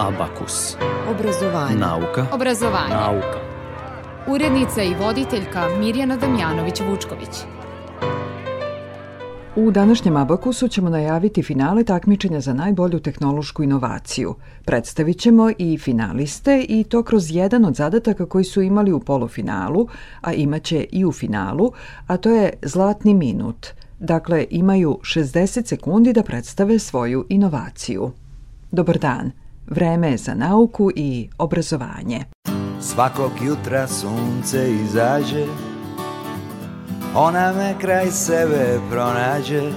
Abakus. Obrazovanje. Nauka. Obrazovanje. Nauka. Urednica i voditeljka Mirjana Damjanović-Vučković. U današnjem Abakusu ćemo najaviti finale takmičenja za najbolju tehnološku inovaciju. Predstavit ćemo i finaliste i to kroz jedan od zadataka koji su imali u polufinalu, a imaće i u finalu, a to je zlatni minut. Dakle, imaju 60 sekundi da predstave svoju inovaciju. Dobar dan. Vreme je za nauku i obrazovanje. Svakog jutra sunce izađe Ona me kraj sebe pronađe.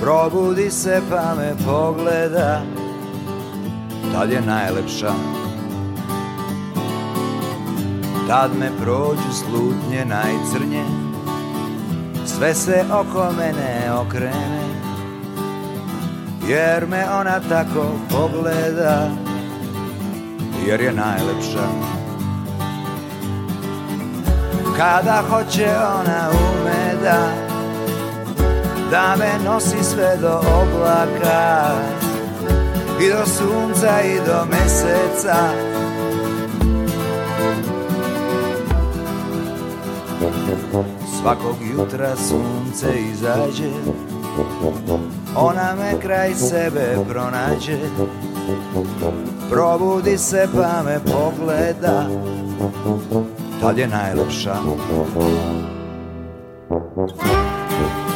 Probudi se pa me pogleda Tad je najlepša. Tad me prođu slutnje najcrnje Sve se oko mene okrene Jer me ona tako pogleda Jer je najlepša. Kada hoće ona ume da Da me nosi sve do oblaka I do sunca i do meseca. Svakog jutra sunce izađe Ona me kraj sebe pronađe. Probudi se pa me pogleda. Tad je najlepša. Kada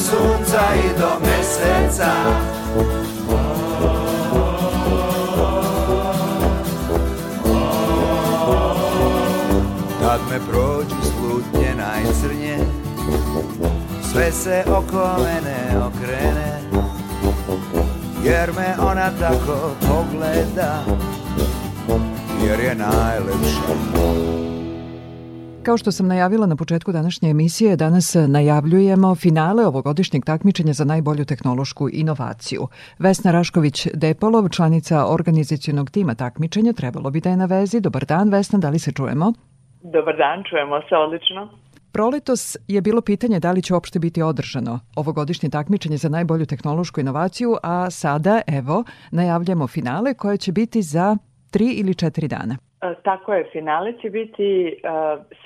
sunca i do meseca. Kad me prođu slutnje najcrnje Sve se oko mene okrene Jer me ona tako pogleda Jer je najlepša Kao što sam najavila na početku današnje emisije, danas najavljujemo finale ovogodišnjeg takmičenja za najbolju tehnološku inovaciju. Vesna Rašković-Depolov, članica organizacijonog tima takmičenja, trebalo bi da je na vezi. Dobar dan, Vesna, da li se čujemo? Dobar dan, čujemo se odlično. Proletos je bilo pitanje da li će uopšte biti održano ovogodišnje takmičenje za najbolju tehnološku inovaciju, a sada, evo, najavljamo finale koje će biti za tri ili četiri dana. E, Tako je, finale će biti e,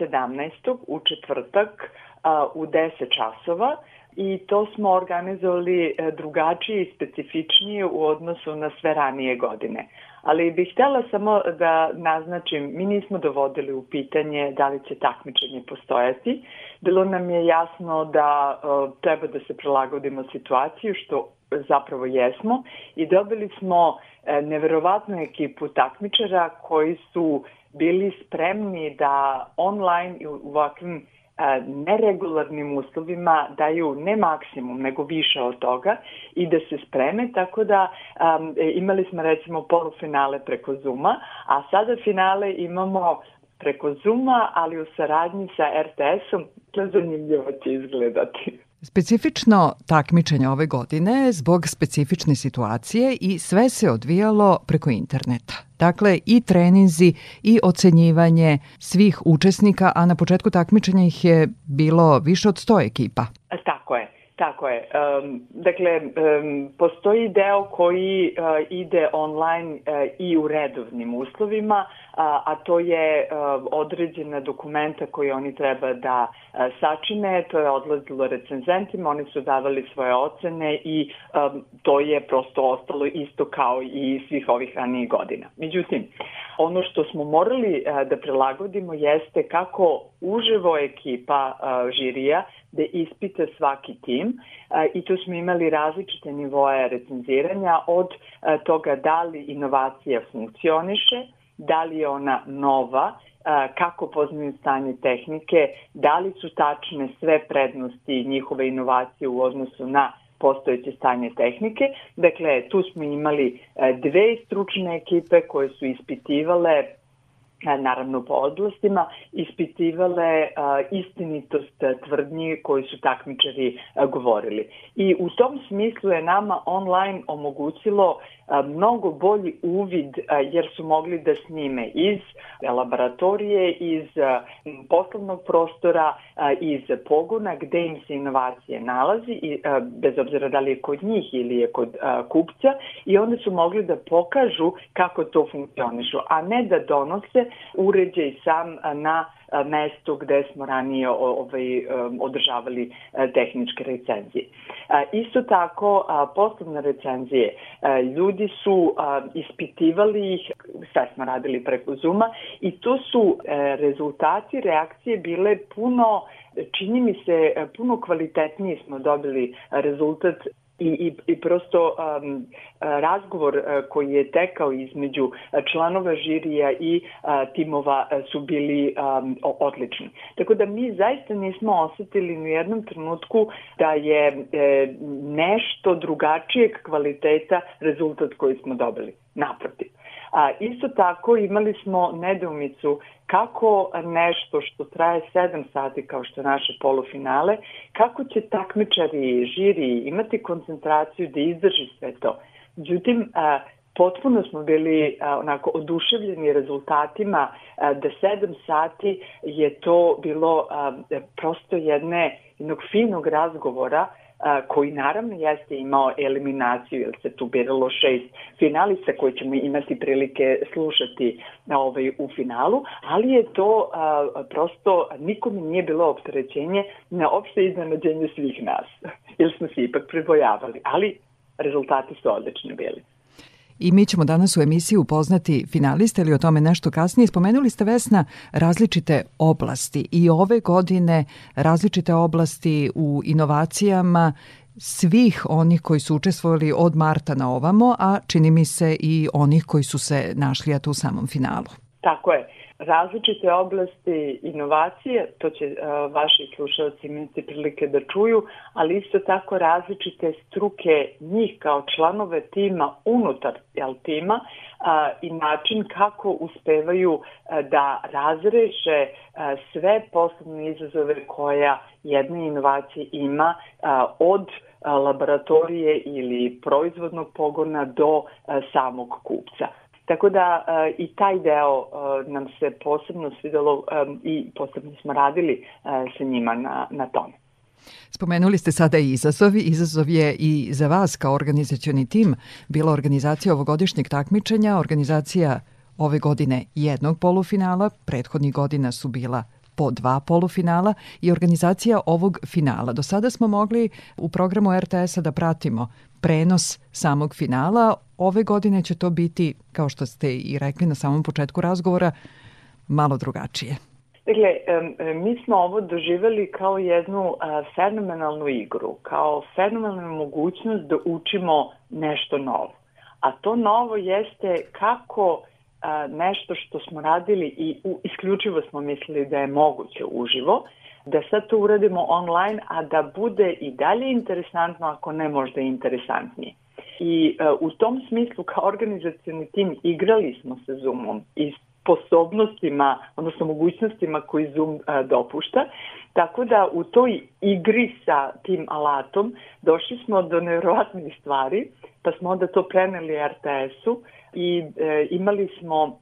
17. u četvrtak e, u 10 časova i to smo organizovali e, drugačije i specifičnije u odnosu na sve ranije godine. Ali bih htjela samo da naznačim, mi nismo dovodili u pitanje da li će takmičenje postojati. Bilo nam je jasno da e, treba da se prilagodimo situaciju, što zapravo jesmo. I dobili smo e, neverovatnu ekipu takmičara koji su bili spremni da online i u ovakvim e, neregularnim uslovima daju ne maksimum, nego više od toga i da se spreme, tako da um, imali smo recimo polufinale preko Zuma, a sada finale imamo preko Zuma, ali u saradnji sa RTS-om, to zanimljivo će izgledati. Specifično takmičenje ove godine zbog specifične situacije i sve se odvijalo preko interneta. Dakle, i treninzi i ocenjivanje svih učesnika, a na početku takmičenja ih je bilo više od 100 ekipa. Tako. Tako je. Um, dakle, um, postoji deo koji uh, ide online uh, i u redovnim uslovima, uh, a to je uh, određena dokumenta koje oni treba da uh, sačine, to je odlazilo recenzentima, oni su davali svoje ocene i um, to je prosto ostalo isto kao i svih ovih ranijih godina. Međutim, ono što smo morali uh, da prilagodimo jeste kako uživo ekipa uh, žirija da ispita svaki tim a, i tu smo imali različite nivoje recenziranja od a, toga da li inovacija funkcioniše, da li je ona nova kako poznaju stanje tehnike, da li su tačne sve prednosti njihove inovacije u odnosu na postojeće stanje tehnike. Dakle, tu smo imali dve stručne ekipe koje su ispitivale naravno po oblastima, ispitivale istinitost tvrdnji koji su takmičari govorili. I u tom smislu je nama online omogućilo mnogo bolji uvid jer su mogli da snime iz laboratorije, iz poslovnog prostora, iz pogona gde im se inovacije nalazi, bez obzira da li je kod njih ili je kod kupca i onda su mogli da pokažu kako to funkcionišu, a ne da donose uređaj sam na mesto gde smo ranije ovaj, održavali tehničke recenzije. Isto tako, poslovne recenzije, ljudi su ispitivali ih, sve smo radili preko Zuma i to su e, rezultati reakcije bile puno čini mi se puno kvalitetnije smo dobili rezultat i, i, i prosto um, razgovor koji je tekao između članova žirija i a, timova su bili um, odlični. Tako da mi zaista nismo osetili u jednom trenutku da je e, nešto drugačijeg kvaliteta rezultat koji smo dobili. Naprotiv. A, isto tako imali smo nedoumicu kako nešto što traje 7 sati kao što je naše polufinale, kako će takmičari, žiri imati koncentraciju da izdrži sve to. Međutim, a, potpuno smo bili a, onako oduševljeni rezultatima a, da 7 sati je to bilo a, prosto jedne jednog finog razgovora koji naravno jeste imao eliminaciju, jer se tu biralo šest finalista koji ćemo imati prilike slušati na ovaj, u finalu, ali je to a, prosto nikome nije bilo opterećenje na opšte iznenađenje svih nas, jer smo se ipak pribojavali, ali rezultati su odlični bili. I mi ćemo danas u emisiji upoznati finaliste ili o tome nešto kasnije. Spomenuli ste Vesna različite oblasti i ove godine različite oblasti u inovacijama svih onih koji su učestvovali od marta na ovamo, a čini mi se i onih koji su se našli u samom finalu. Tako je različite oblasti inovacije, to će uh, vaši slušalci imati prilike da čuju, ali isto tako različite struke njih kao članove tima unutar jel, tima i način kako uspevaju uh, da razreše uh, sve poslovne izazove koja jedna inovacija ima od laboratorije ili proizvodnog pogona do samog kupca. Tako da uh, i taj deo uh, nam se posebno svidelo um, i posebno smo radili uh, sa njima na, na tome. Spomenuli ste sada i izazovi. Izazov je i za vas kao organizacioni tim bila organizacija ovogodišnjeg takmičenja, organizacija ove godine jednog polufinala, prethodnih godina su bila po dva polufinala i organizacija ovog finala. Do sada smo mogli u programu RTS-a da pratimo prenos samog finala. Ove godine će to biti, kao što ste i rekli na samom početku razgovora, malo drugačije. Dakle, mi smo ovo doživeli kao jednu fenomenalnu igru, kao fenomenalnu mogućnost da učimo nešto novo. A to novo jeste kako nešto što smo radili i isključivo smo mislili da je moguće uživo, da sad to uradimo online, a da bude i dalje interesantno, ako ne možda interesantnije. I uh, u tom smislu kao organizacijani tim igrali smo se Zoomom i sposobnostima, odnosno mogućnostima koji Zoom uh, dopušta. Tako da u toj igri sa tim alatom došli smo do nevjerovatnih stvari, pa smo onda to preneli RTS-u i e, imali smo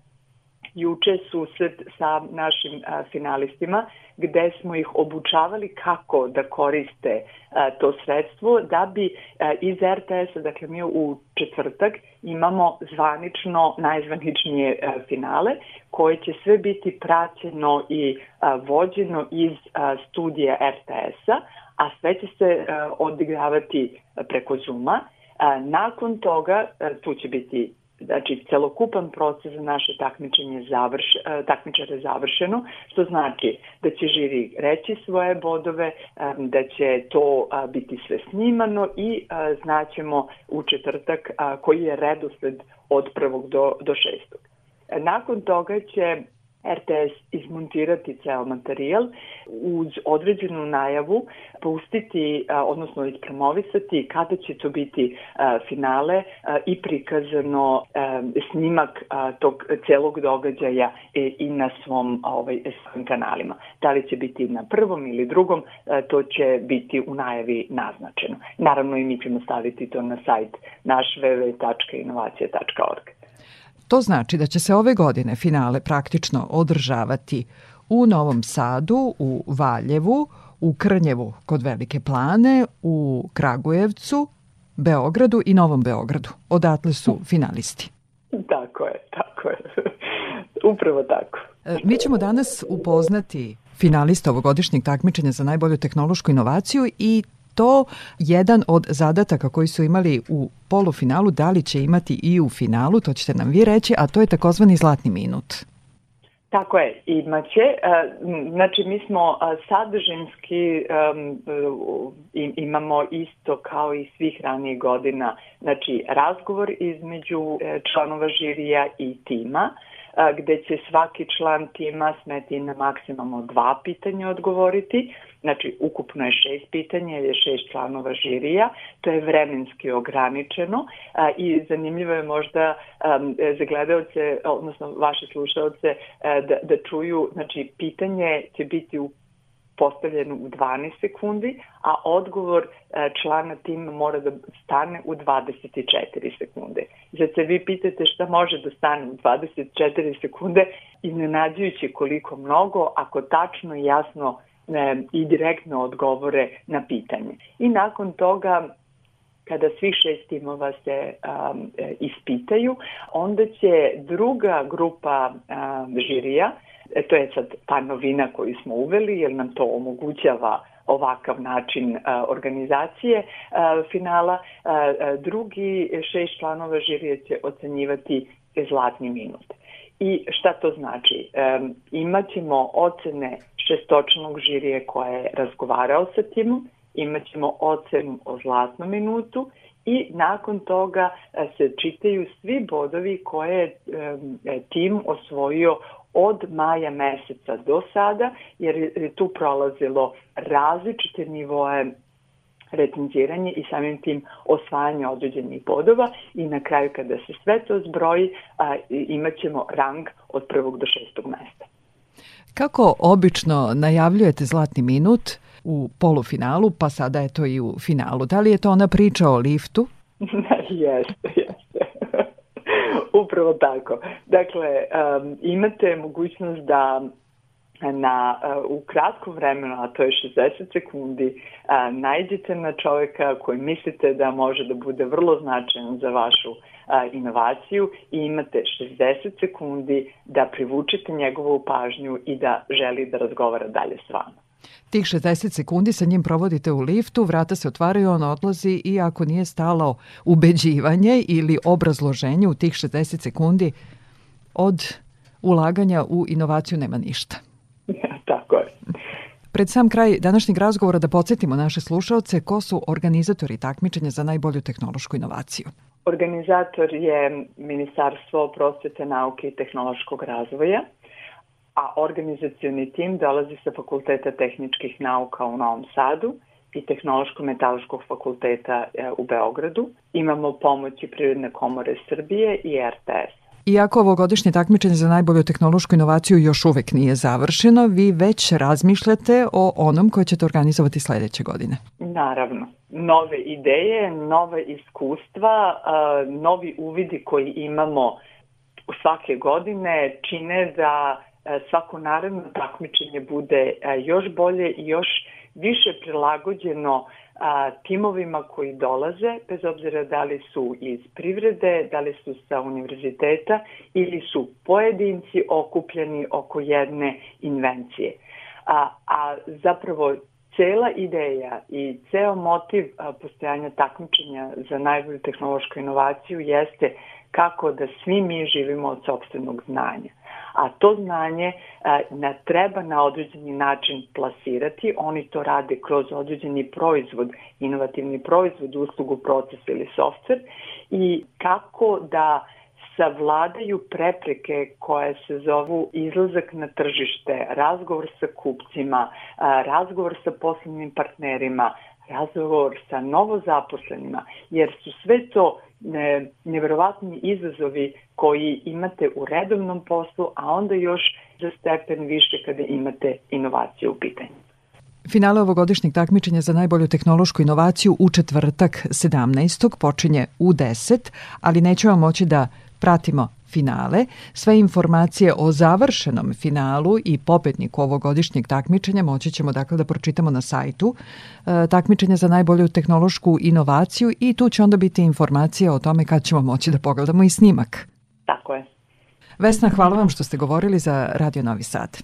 juče susret sa našim a, finalistima gde smo ih obučavali kako da koriste a, to sredstvo da bi a, iz RTS-a, dakle mi u četvrtak imamo zvanično najzvaničnije a, finale koje će sve biti praćeno i a, vođeno iz a, studija RTS-a, a sve će se a, odigravati preko Zuma. A, nakon toga, tu će biti znači celokupan proces za naše takmičenje završ, e, takmičare završeno, što znači da će žiri reći svoje bodove, e, da će to biti sve snimano i znaćemo u četvrtak koji je redosled od prvog do, do šestog. Nakon toga će RTS izmontirati ceo materijal uz određenu najavu pustiti, odnosno ispromovisati kada će to biti finale i prikazano snimak tog celog događaja e, i na svom ovaj, svojim kanalima. Da li će biti na prvom ili drugom, to će biti u najavi naznačeno. Naravno i mi ćemo staviti to na sajt naš www.inovacija.org. To znači da će se ove godine finale praktično održavati u Novom Sadu, u Valjevu, u Krnjevu kod Velike plane, u Kragujevcu, Beogradu i Novom Beogradu. Odatle su finalisti. Tako je, tako je. Upravo tako. E, mi ćemo danas upoznati finalista ovogodišnjeg takmičenja za najbolju tehnološku inovaciju i to jedan od zadataka koji su imali u polufinalu, da li će imati i u finalu, to ćete nam vi reći, a to je takozvani zlatni minut. Tako je, imaće. E, znači, mi smo sadržinski imamo isto kao i svih ranijih godina, znači razgovor između e, članova žirija i tima, gde će svaki član tima smeti na maksimalno dva pitanja odgovoriti. Znači, ukupno je šest pitanja ili je šest članova žirija. To je vremenski ograničeno a, i zanimljivo je možda a, za gledalce, odnosno vaše slušalce, a, da, da čuju, znači, pitanje će biti u postavljenu u 12 sekundi, a odgovor e, člana tima mora da stane u 24 sekunde. Zato se vi pitate šta može da stane u 24 sekunde, iznenađujući koliko mnogo, ako tačno i jasno i direktno odgovore na pitanje. I nakon toga kada svi šest timova se um, ispitaju, onda će druga grupa um, žirija E, to je sad ta novina koju smo uveli jer nam to omogućava ovakav način a, organizacije a, finala. A, a, drugi šest članova žirije će ocenjivati zlatni minut. I šta to znači? E, imaćemo ocene šestočnog žirije koja je razgovarao sa timom, imaćemo ocenu o zlatnom minutu i nakon toga se čitaju svi bodovi koje je tim osvojio od maja meseca do sada, jer je tu prolazilo različite nivoe recenziranje i samim tim osvajanje određenih bodova i na kraju kada se sve to zbroji a, imat ćemo rang od prvog do šestog mesta. Kako obično najavljujete zlatni minut u polufinalu, pa sada je to i u finalu? Da li je to ona priča o liftu? jeste, jeste. Upravo tako. Dakle, um, imate mogućnost da na, u kratkom vremenu, a to je 60 sekundi, uh, najđete na čoveka koji mislite da može da bude vrlo značajan za vašu uh, inovaciju i imate 60 sekundi da privučete njegovu pažnju i da želi da razgovara dalje s vama. Tih 60 sekundi sa njim provodite u liftu, vrata se otvaraju, on odlazi i ako nije stalo ubeđivanje ili obrazloženje u tih 60 sekundi, od ulaganja u inovaciju nema ništa. Pred sam kraj današnjeg razgovora da podsjetimo naše slušalce ko su organizatori takmičenja za najbolju tehnološku inovaciju. Organizator je Ministarstvo prosvete, nauke i tehnološkog razvoja a organizacioni tim dolazi sa Fakulteta tehničkih nauka u Novom Sadu i Tehnološko-metaloškog fakulteta e, u Beogradu. Imamo pomoć i Prirodne komore Srbije i RTS. Iako ovogodišnje takmičenje za najbolju tehnološku inovaciju još uvek nije završeno, vi već razmišljate o onom koje ćete organizovati sledeće godine. Naravno. Nove ideje, nove iskustva, novi uvidi koji imamo svake godine čine da svako naredno takmičenje bude još bolje i još više prilagođeno timovima koji dolaze, bez obzira da li su iz privrede, da li su sa univerziteta ili su pojedinci okupljeni oko jedne invencije. A, a zapravo cela ideja i ceo motiv postojanja takmičenja za najbolju tehnološku inovaciju jeste kako da svi mi živimo od sobstvenog znanja a to znanje na, treba na određeni način plasirati. Oni to rade kroz određeni proizvod, inovativni proizvod, uslugu, proces ili softver i kako da savladaju prepreke koje se zovu izlazak na tržište, razgovor sa kupcima, razgovor sa poslovnim partnerima, razgovor sa novozaposlenima, jer su sve to ne, neverovatni izazovi koji imate u redovnom poslu, a onda još za stepen više kada imate inovacije u pitanju. Finale ovogodišnjeg takmičenja za najbolju tehnološku inovaciju u četvrtak 17. počinje u 10, ali nećemo moći da pratimo finale. Sve informacije o završenom finalu i pobedniku ovogodišnjeg takmičenja moći ćemo dakle da pročitamo na sajtu e, takmičenja za najbolju tehnološku inovaciju i tu će onda biti informacije o tome kad ćemo moći da pogledamo i snimak. Tako je. Vesna, hvala vam što ste govorili za Radio Novi Sad.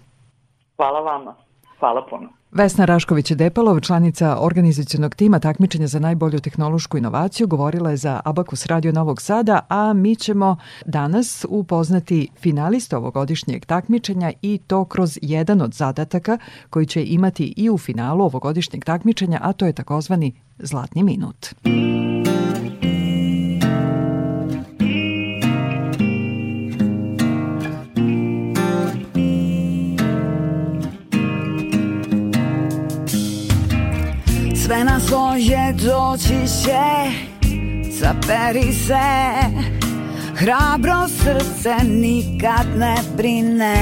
Hvala vama. Hvala puno. Vesna Rašković-Depalov, članica organizacijonog tima takmičenja za najbolju tehnološku inovaciju, govorila je za Abakus Radio Novog Sada, a mi ćemo danas upoznati finalista ovogodišnjeg takmičenja i to kroz jedan od zadataka koji će imati i u finalu ovogodišnjeg takmičenja, a to je takozvani Zlatni minut. Sve na svoje doći će Zaperi se. Hrabro srce nikad ne brine.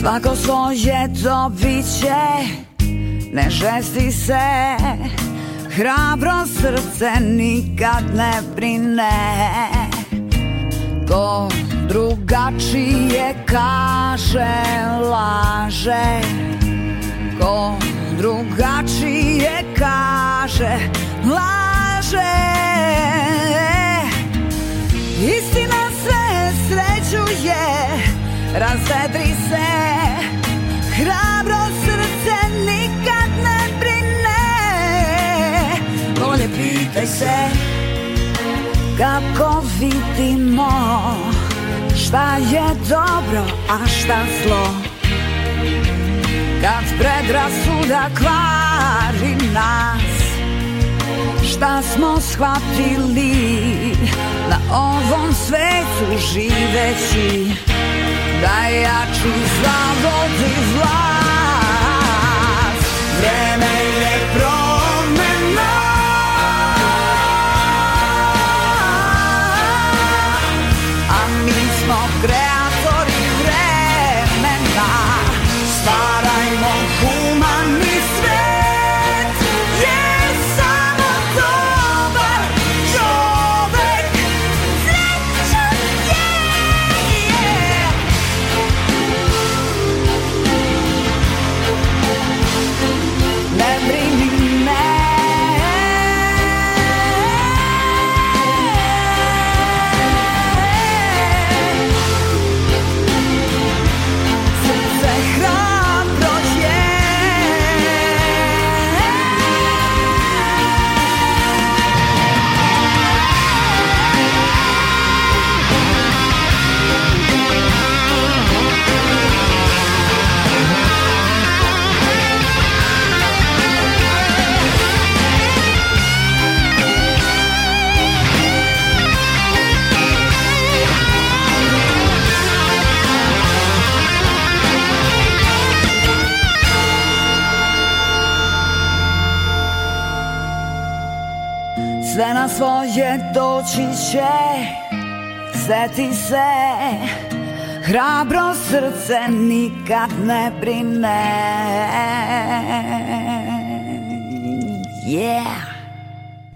Svako svoje dobit će Ne žesti se. Hrabro srce nikad ne brine. Ko drugačije kaže laže Ko drugačije kaže Laže. Istina sve srećuje Razvedri se. Hrabro srce nikad ne brine. Bolje pitaj se Kako vidimo Šta je dobro, a šta zlo Kad predrasuda kvari nas Šta smo shvatili Na ovom svetu živeći? Da jači zavodi vlast. Vreme doći će Seti se Hrabro srce nikad ne brine Yeah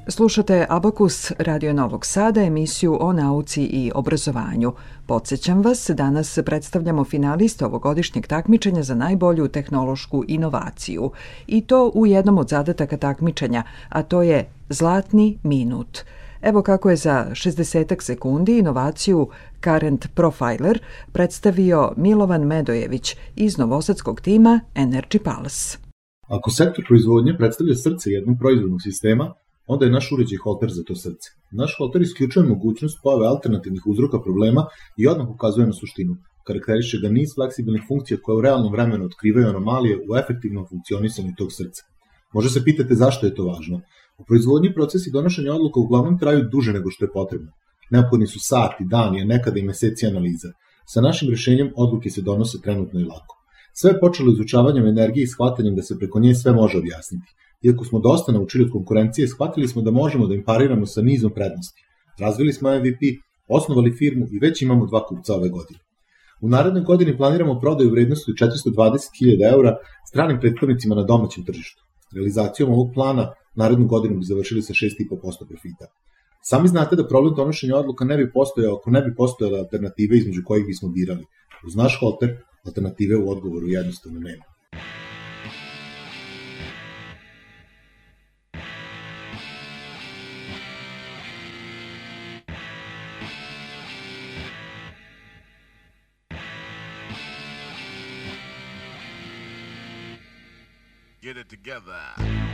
Slušate Abakus Radio Novog Sada, emisiju o nauci i obrazovanju. Podsećam vas, danas predstavljamo finaliste ovogodišnjeg takmičenja za najbolju tehnološku inovaciju. I to u jednom od zadataka takmičenja, a to je Zlatni minut. Evo kako je za 60 sekundi inovaciju Current Profiler predstavio Milovan Medojević iz novosadskog tima Energy Pulse. Ako sektor proizvodnje predstavlja srce jednog proizvodnog sistema, onda je naš uređaj holter za to srce. Naš holter isključuje mogućnost pojave alternativnih uzroka problema i odmah ukazuje na suštinu. Karakteriše ga niz fleksibilnih funkcija koje u realnom vremenu otkrivaju anomalije u efektivnom funkcionisanju tog srca. Može se pitati zašto je to važno. U proizvodnji procesi donošenja odluka uglavnom traju duže nego što je potrebno. Neophodni su sati, dani, a nekada i meseci analiza. Sa našim rešenjem odluke se donose trenutno i lako. Sve je počelo izučavanjem energije i shvatanjem da se preko nje sve može objasniti. Iako smo dosta naučili od konkurencije, shvatili smo da možemo da im pariramo sa nizom prednosti. Razvili smo MVP, osnovali firmu i već imamo dva kupca ove godine. U narednoj godini planiramo prodaju vrednosti 420.000 eura stranim predstavnicima na domaćem tržištu. Realizacijom ovog plana narednu godinu bi završili sa 6,5% profita. Sami znate da problem donošenja odluka ne bi postojao ako ne bi postojale alternative između kojih bismo birali. Uz naš holter alternative u odgovoru jednostavno nema. Get it together.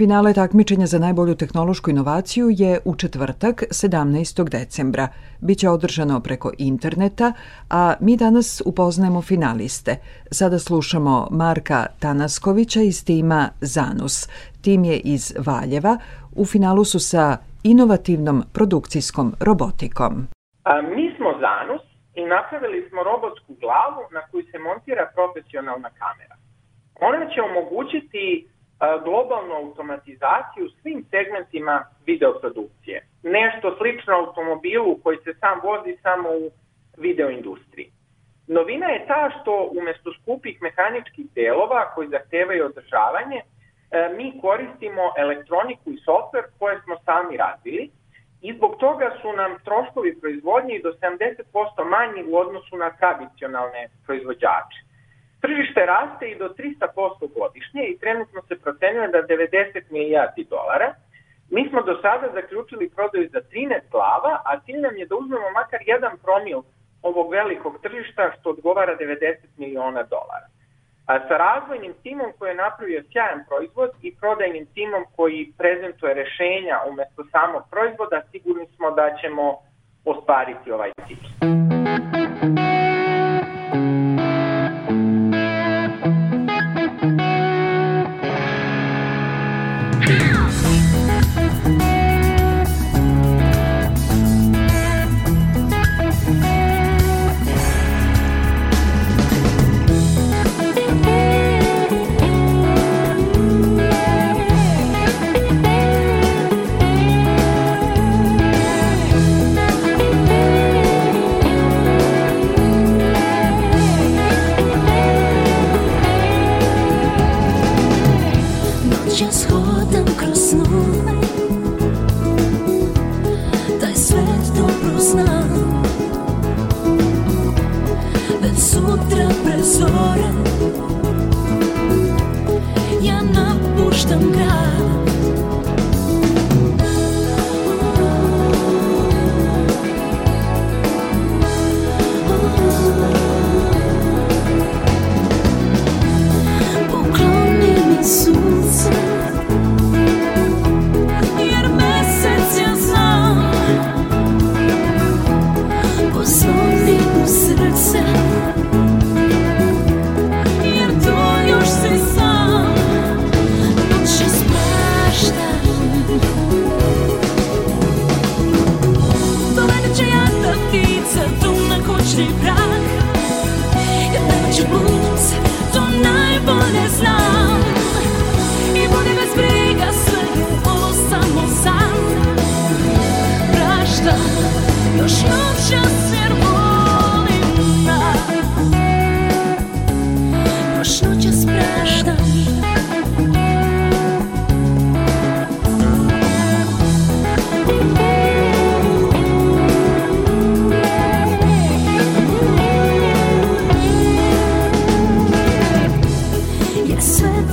Finale takmičenja za najbolju tehnološku inovaciju je u četvrtak 17. decembra. Biće održano preko interneta, a mi danas upoznajemo finaliste. Sada slušamo Marka Tanaskovića iz tima Zanus. Tim je iz Valjeva. U finalu su sa inovativnom produkcijskom robotikom. A, mi smo Zanus i napravili smo robotsku glavu na koju se montira profesionalna kamera. Ona će omogućiti globalnu automatizaciju u svim segmentima videoprodukcije. Nešto slično automobilu koji se sam vozi samo u videoindustriji. Novina je ta što umesto skupih mehaničkih delova koji zahtevaju održavanje, mi koristimo elektroniku i softver koje smo sami razvili i zbog toga su nam troškovi proizvodnje do 70% manji u odnosu na tradicionalne proizvođače. Tržište raste i do 300% godišnje i trenutno se procenjuje da 90 milijardi dolara. Mi smo do sada zaključili prodaju za 13 glava, a cilj nam je da uzmemo makar jedan promil ovog velikog tržišta što odgovara 90 miliona dolara. A sa razvojnim timom koji je napravio sjajan proizvod i prodajnim timom koji prezentuje rešenja umesto samog proizvoda, sigurni smo da ćemo ostvariti ovaj cilj.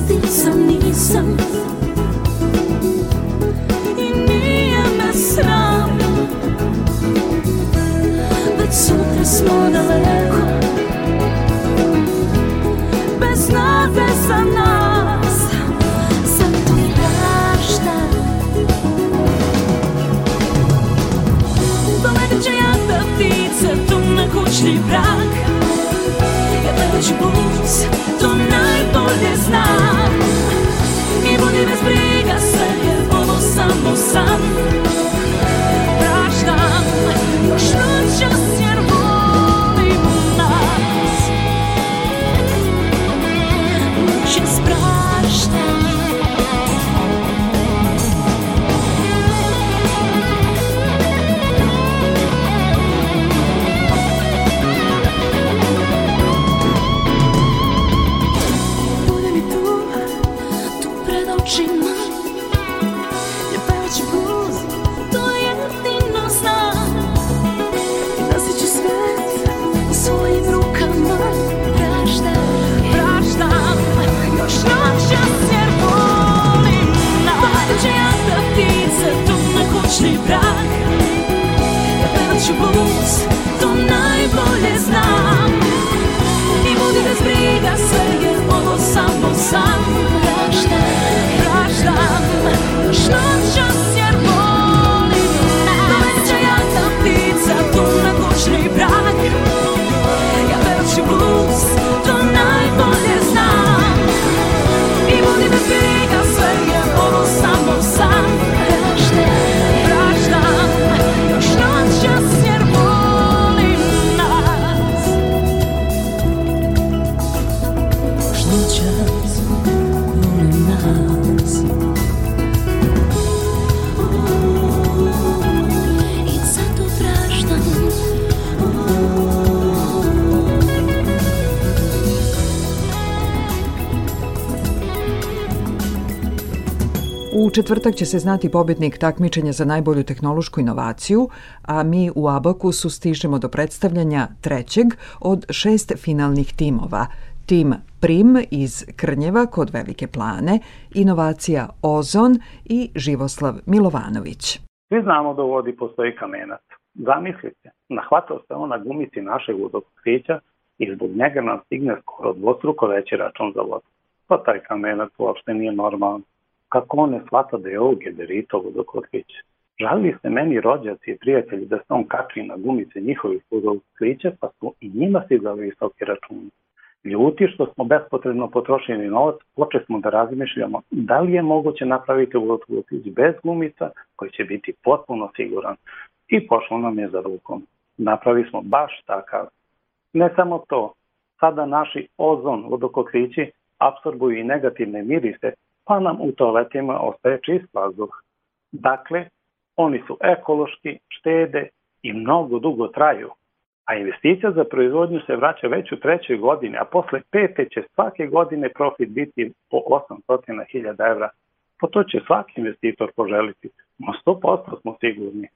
Svetica nisam I nije me sram Već sutra smo daleko Bez nade za nas Zato praštam Dovedit će jadna ptica Tu na kućni prag Kad ne dođe blues, to najbolje znam. I budi bez briga sve je ovo samo san sam praštam, praštam, što ću četvrtak će se znati pobednik takmičenja za najbolju tehnološku inovaciju, a mi u Abakusu stižemo do predstavljanja trećeg od šest finalnih timova. Tim Prim iz Krnjeva kod Velike plane, inovacija Ozon i Živoslav Milovanović. Svi znamo da u vodi postoji kamenac. Zamislite, nahvatao se on na gumici našeg vodokrića i zbog njega nam stigne skoro dvostruko veći račun za vodu. Pa taj kamenac uopšte nije normalan. Kako on ne shvata da je ovo gederito vodokotlić? Žalili se meni rođaci i prijatelji da se on kači na gumice njihovih vodoklića, pa su i njima stizali visoki računi. Ljuti što smo bespotrebno potrošili novac, počeli smo da razmišljamo da li je moguće napraviti vodoklić bez gumica koji će biti potpuno siguran. I pošlo nam je za rukom. Napravi smo baš takav. Ne samo to, sada naši ozon vodokotlići apsorbuju i negativne mirise, pa nam u toaletima ostaje čist vazduh. Dakle, oni su ekološki, štede i mnogo dugo traju. A investicija za proizvodnju se vraća već u trećoj godini, a posle pete će svake godine profit biti po 800.000 evra. Po to će svaki investitor poželiti. No 100% smo sigurni.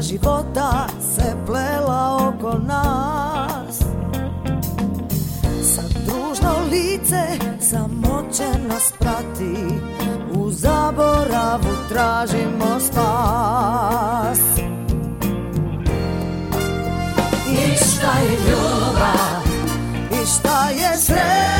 Života se plela oko nas. Sad družno lice samoće nas prati U zaboravu tražimo spas. I šta je ljubav? I šta je sreća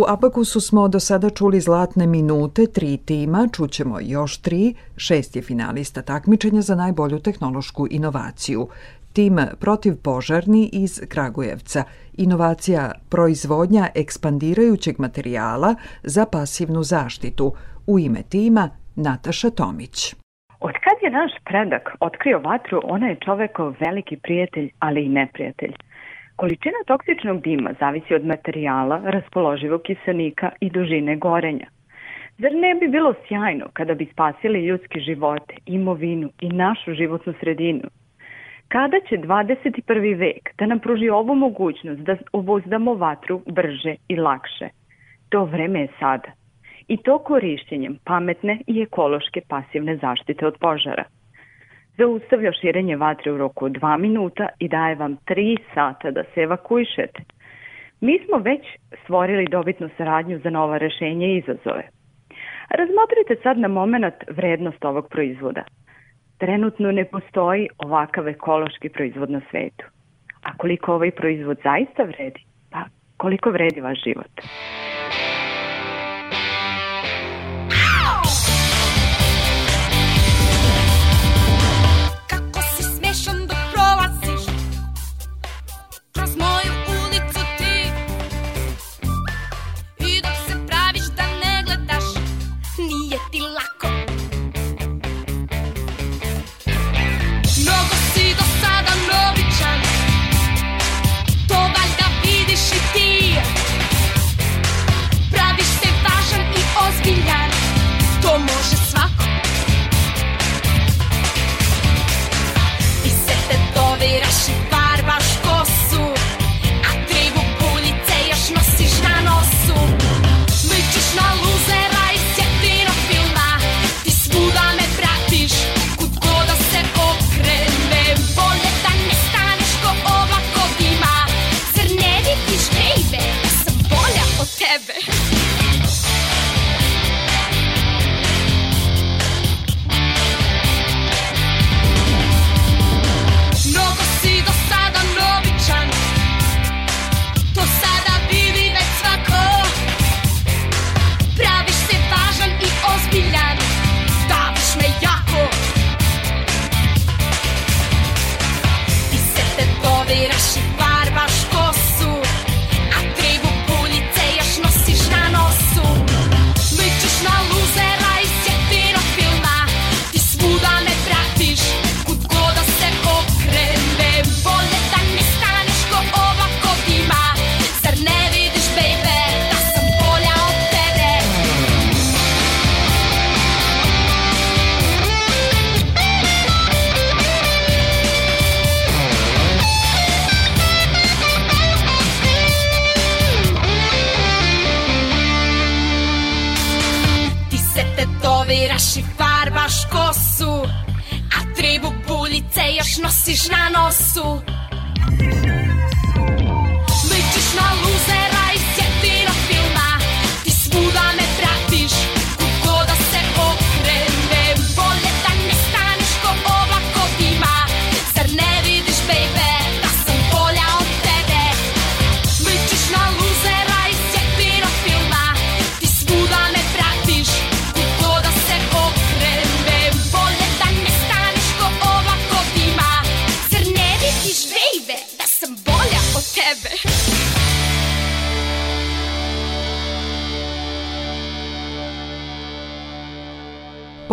U Apakusu smo do sada čuli zlatne minute, tri tima, čućemo još tri, šest je finalista takmičenja za najbolju tehnološku inovaciju. Tim protivpožarni iz Kragujevca, inovacija proizvodnja ekspandirajućeg materijala za pasivnu zaštitu. U ime tima Nataša Tomić. Od kad je naš predak otkrio vatru, ona je čovekov veliki prijatelj, ali i neprijatelj. Količina toksičnog dima zavisi od materijala, raspoloživog kiselnika i dužine gorenja. Zar ne bi bilo sjajno kada bi spasili ljudske živote, imovinu i našu životnu sredinu? Kada će 21. vek da nam pruži ovu mogućnost da obuzdamo vatru brže i lakše? To vreme je sada. I to korišćenjem pametne i ekološke pasivne zaštite od požara – zaustavlja širenje vatre u roku od 2 minuta i daje vam 3 sata da se evakuišete. Mi smo već stvorili dobitnu saradnju za nova rešenja i izazove. Razmotrite sad na moment vrednost ovog proizvoda. Trenutno ne postoji ovakav ekološki proizvod na svetu. A koliko ovaj proizvod zaista vredi? Pa koliko vredi vaš život?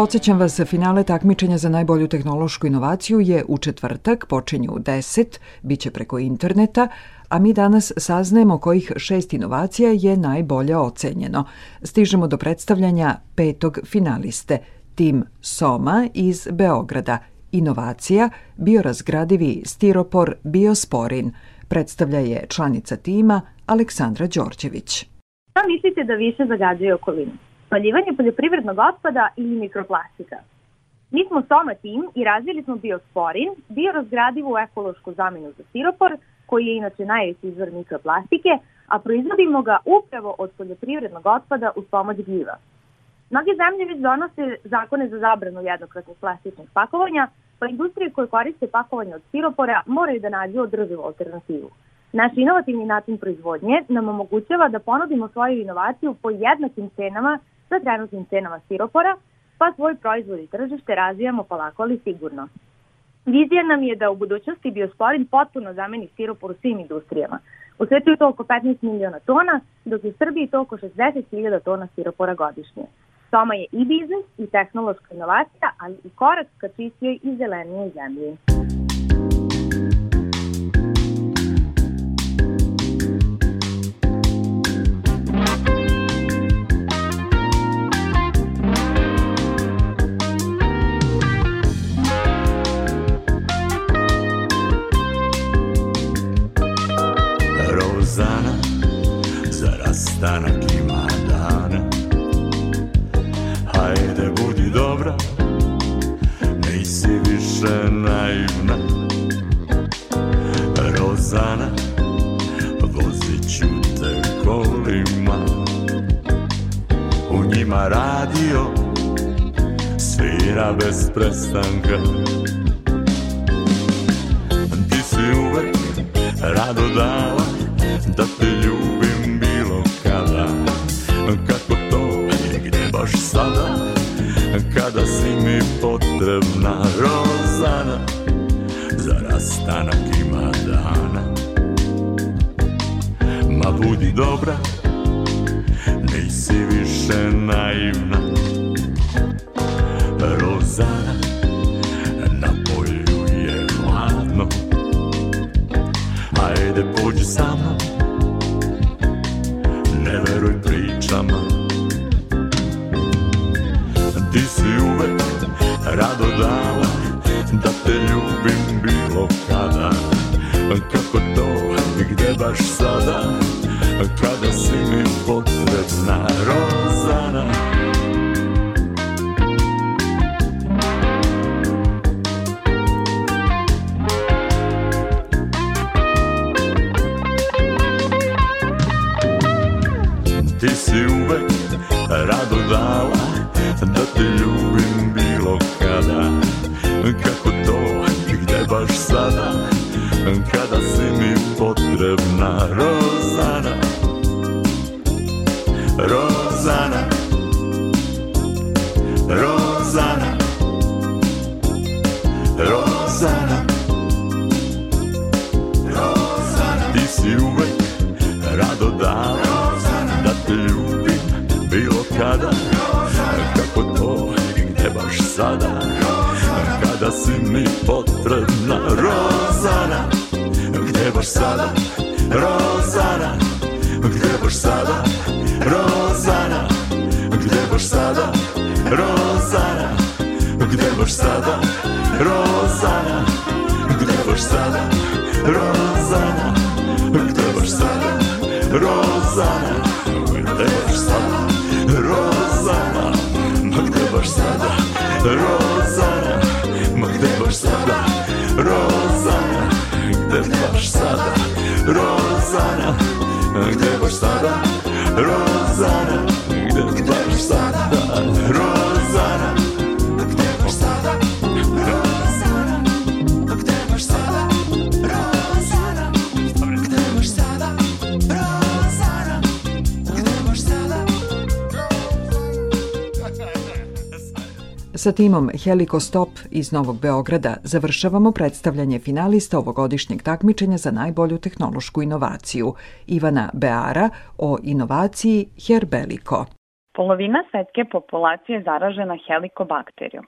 Podsećam vas, finale takmičenja za najbolju tehnološku inovaciju je u četvrtak, počinju u 10, bit će preko interneta, a mi danas saznajemo kojih šest inovacija je najbolje ocenjeno. Stižemo do predstavljanja petog finaliste, tim Soma iz Beograda. Inovacija, biorazgradivi stiropor Biosporin. Predstavlja je članica tima Aleksandra Đorđević. Šta mislite da više zagađuje okolinu? Spaljivanje poljoprivrednog otpada ili mikroplastika. Mi smo Soma tim i razvili smo biosporin, biorazgradivu ekološku zamenu za stiropor, koji je inače najveći izvor mikroplastike, a proizvodimo ga upravo od poljoprivrednog otpada uz pomoć gljiva. Mnoge zemlje već donose zakone za zabranu jednokratnih plastičnih pakovanja, pa industrije koje koriste pakovanje od stiropora moraju da nađu održivu alternativu. Naš inovativni način proizvodnje nam omogućava da ponudimo svoju inovaciju po jednakim cenama sa trenutnim cenama stiropora, pa svoj proizvod i tržište razvijamo polako ali sigurno. Vizija nam je da u budućnosti biosporin potpuno zameni stiropor u svim industrijama. U svetu je to oko 15 miliona tona, dok u Srbiji to oko 60.000 tona stiropora godišnje. Soma je i biznis i tehnološka inovacija, ali i korak ka čistijoj i zelenijoj zemlji. Prestanka. Ti si uvek rado dala da te ljubim bilo kada. Kako to gde baš sada Kada si mi potrebna Rozana Za rastanak ima dana. Ma budi dobra Nisi više naivna sada. Kada si mi potrebna Rozana Gde baš sada? Rozana Gde baš sada? Rozana Gde baš sada? Rozana Gde baš sada? Rozana Gde baš sada? Rozana Gde baš sada? Rozana Gde baš sada? Rozana gde baš sada Rozana Ma gde baš sada Rozana Gde baš sada Rozana Gde baš sada Rozana Gde baš sada Rozana Sa timom Helikostop iz Novog Beograda završavamo predstavljanje finalista ovogodišnjeg takmičenja za najbolju tehnološku inovaciju Ivana Beara o inovaciji Herbeliko. Polovina svetske populacije je zaražena helikobakterijom.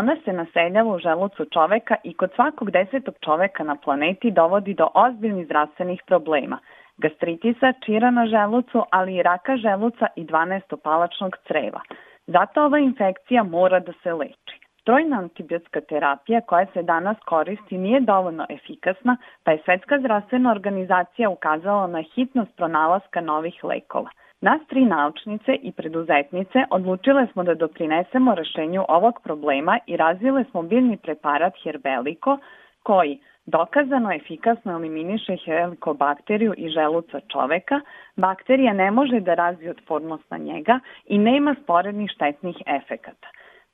Ona se naseljava u želucu čoveka i kod svakog desetog čoveka na planeti dovodi do ozbiljnih zdravstvenih problema, gastritisa, čira na želucu, ali i raka želuca i 12-palačnog creva. Zato ova infekcija mora da se leči. Trojna antibiotska terapija koja se danas koristi nije dovoljno efikasna, pa je Svetska zdravstvena organizacija ukazala na hitnost pronalaska novih lekova. Nas tri naučnice i preduzetnice odlučile smo da doprinesemo rešenju ovog problema i razvile smo biljni preparat Herbeliko koji dokazano efikasno eliminiše helikobakteriju i želuca čoveka, bakterija ne može da razvije otpornost na njega i nema sporednih štetnih efekata.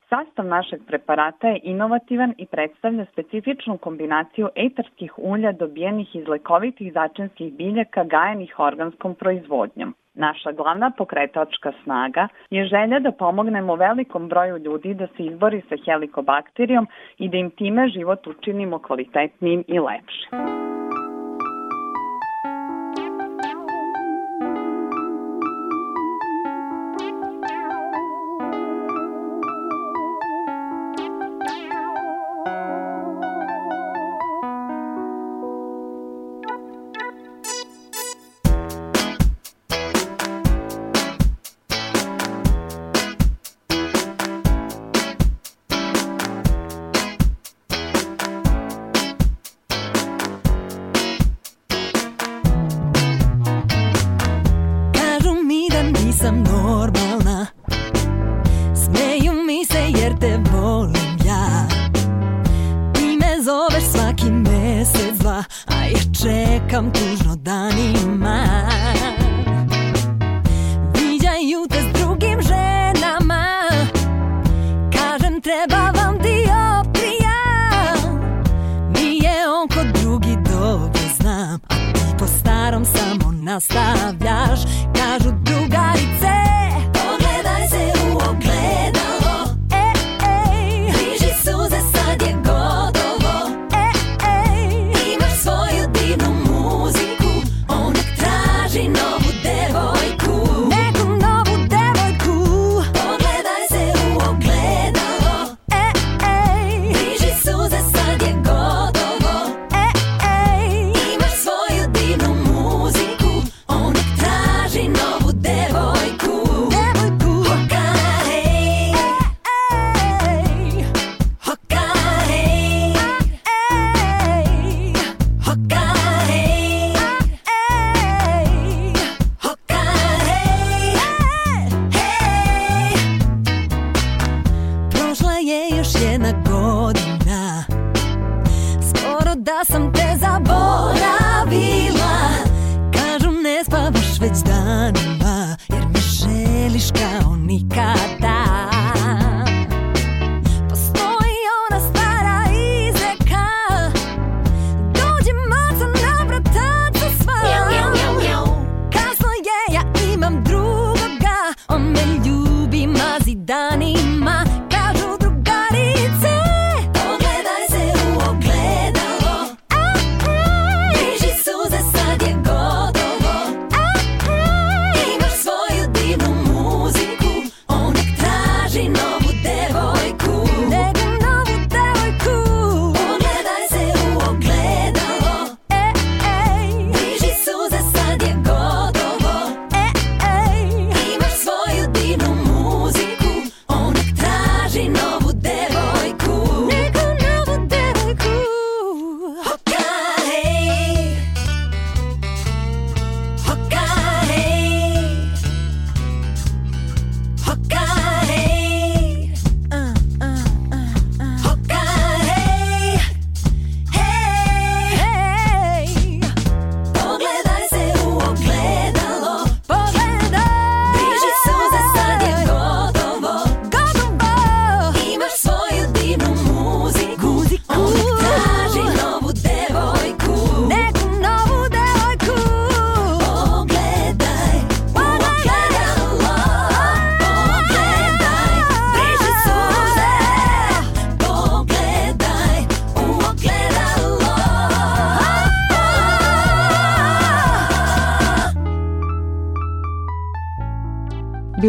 Sastav našeg preparata je inovativan i predstavlja specifičnu kombinaciju etarskih ulja dobijenih iz lekovitih začinskih biljaka gajenih organskom proizvodnjom. Naša glavna pokretačka snaga je želja da pomognemo velikom broju ljudi da se izbori sa helikobakterijom i da im time život učinimo kvalitetnijim i lepšim. наставляш, кажут друга і.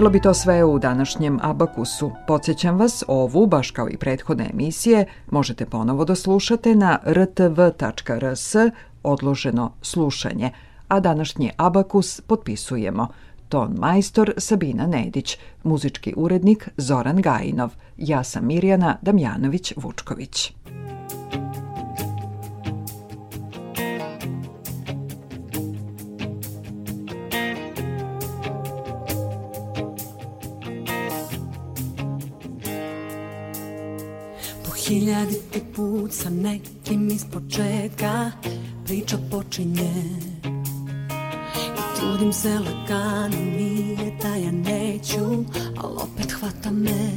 Bilo bi to sve u današnjem Abakusu. Podsjećam vas, ovu, baš kao i prethodne emisije, možete ponovo da slušate na rtv.rs odloženo slušanje, a današnji Abakus potpisujemo ton majstor Sabina Nedić, muzički urednik Zoran Gajinov, ja sam Mirjana Damjanović-Vučković. Hiljaditi put sa nekim iz početka priča počinje. I trudim se lagano, nije da ja neću, ali opet hvata me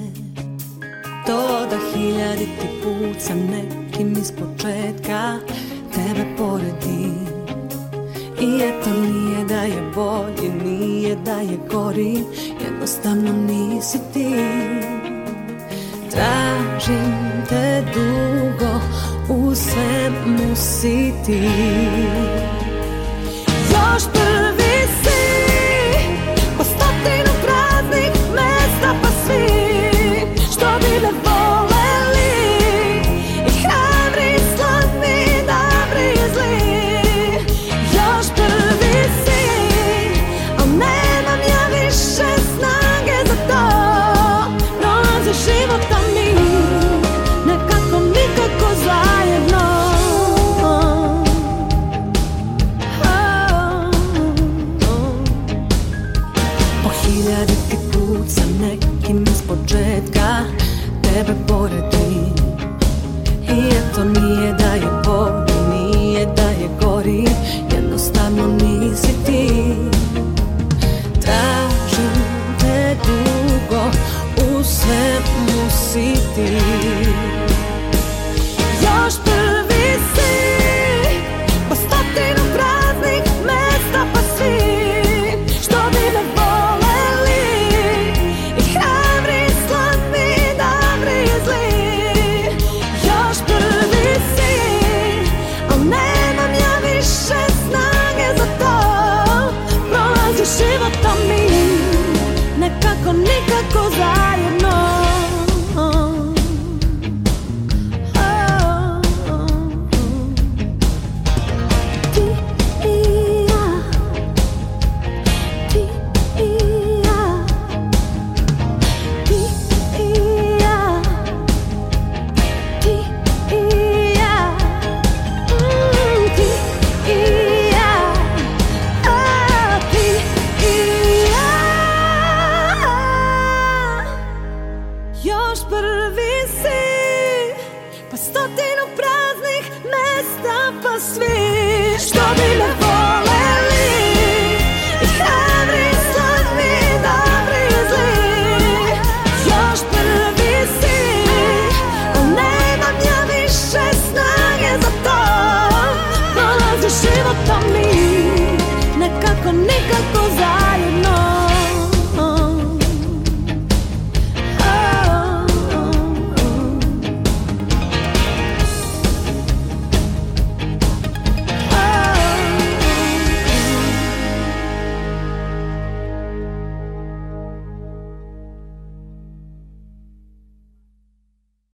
To da hiljaditi put sa nekim iz početka tebe poredi. I eto nije da je bolje, nije da je gori, jednostavno nisi ti. Tražim te dugo u svemu si ti.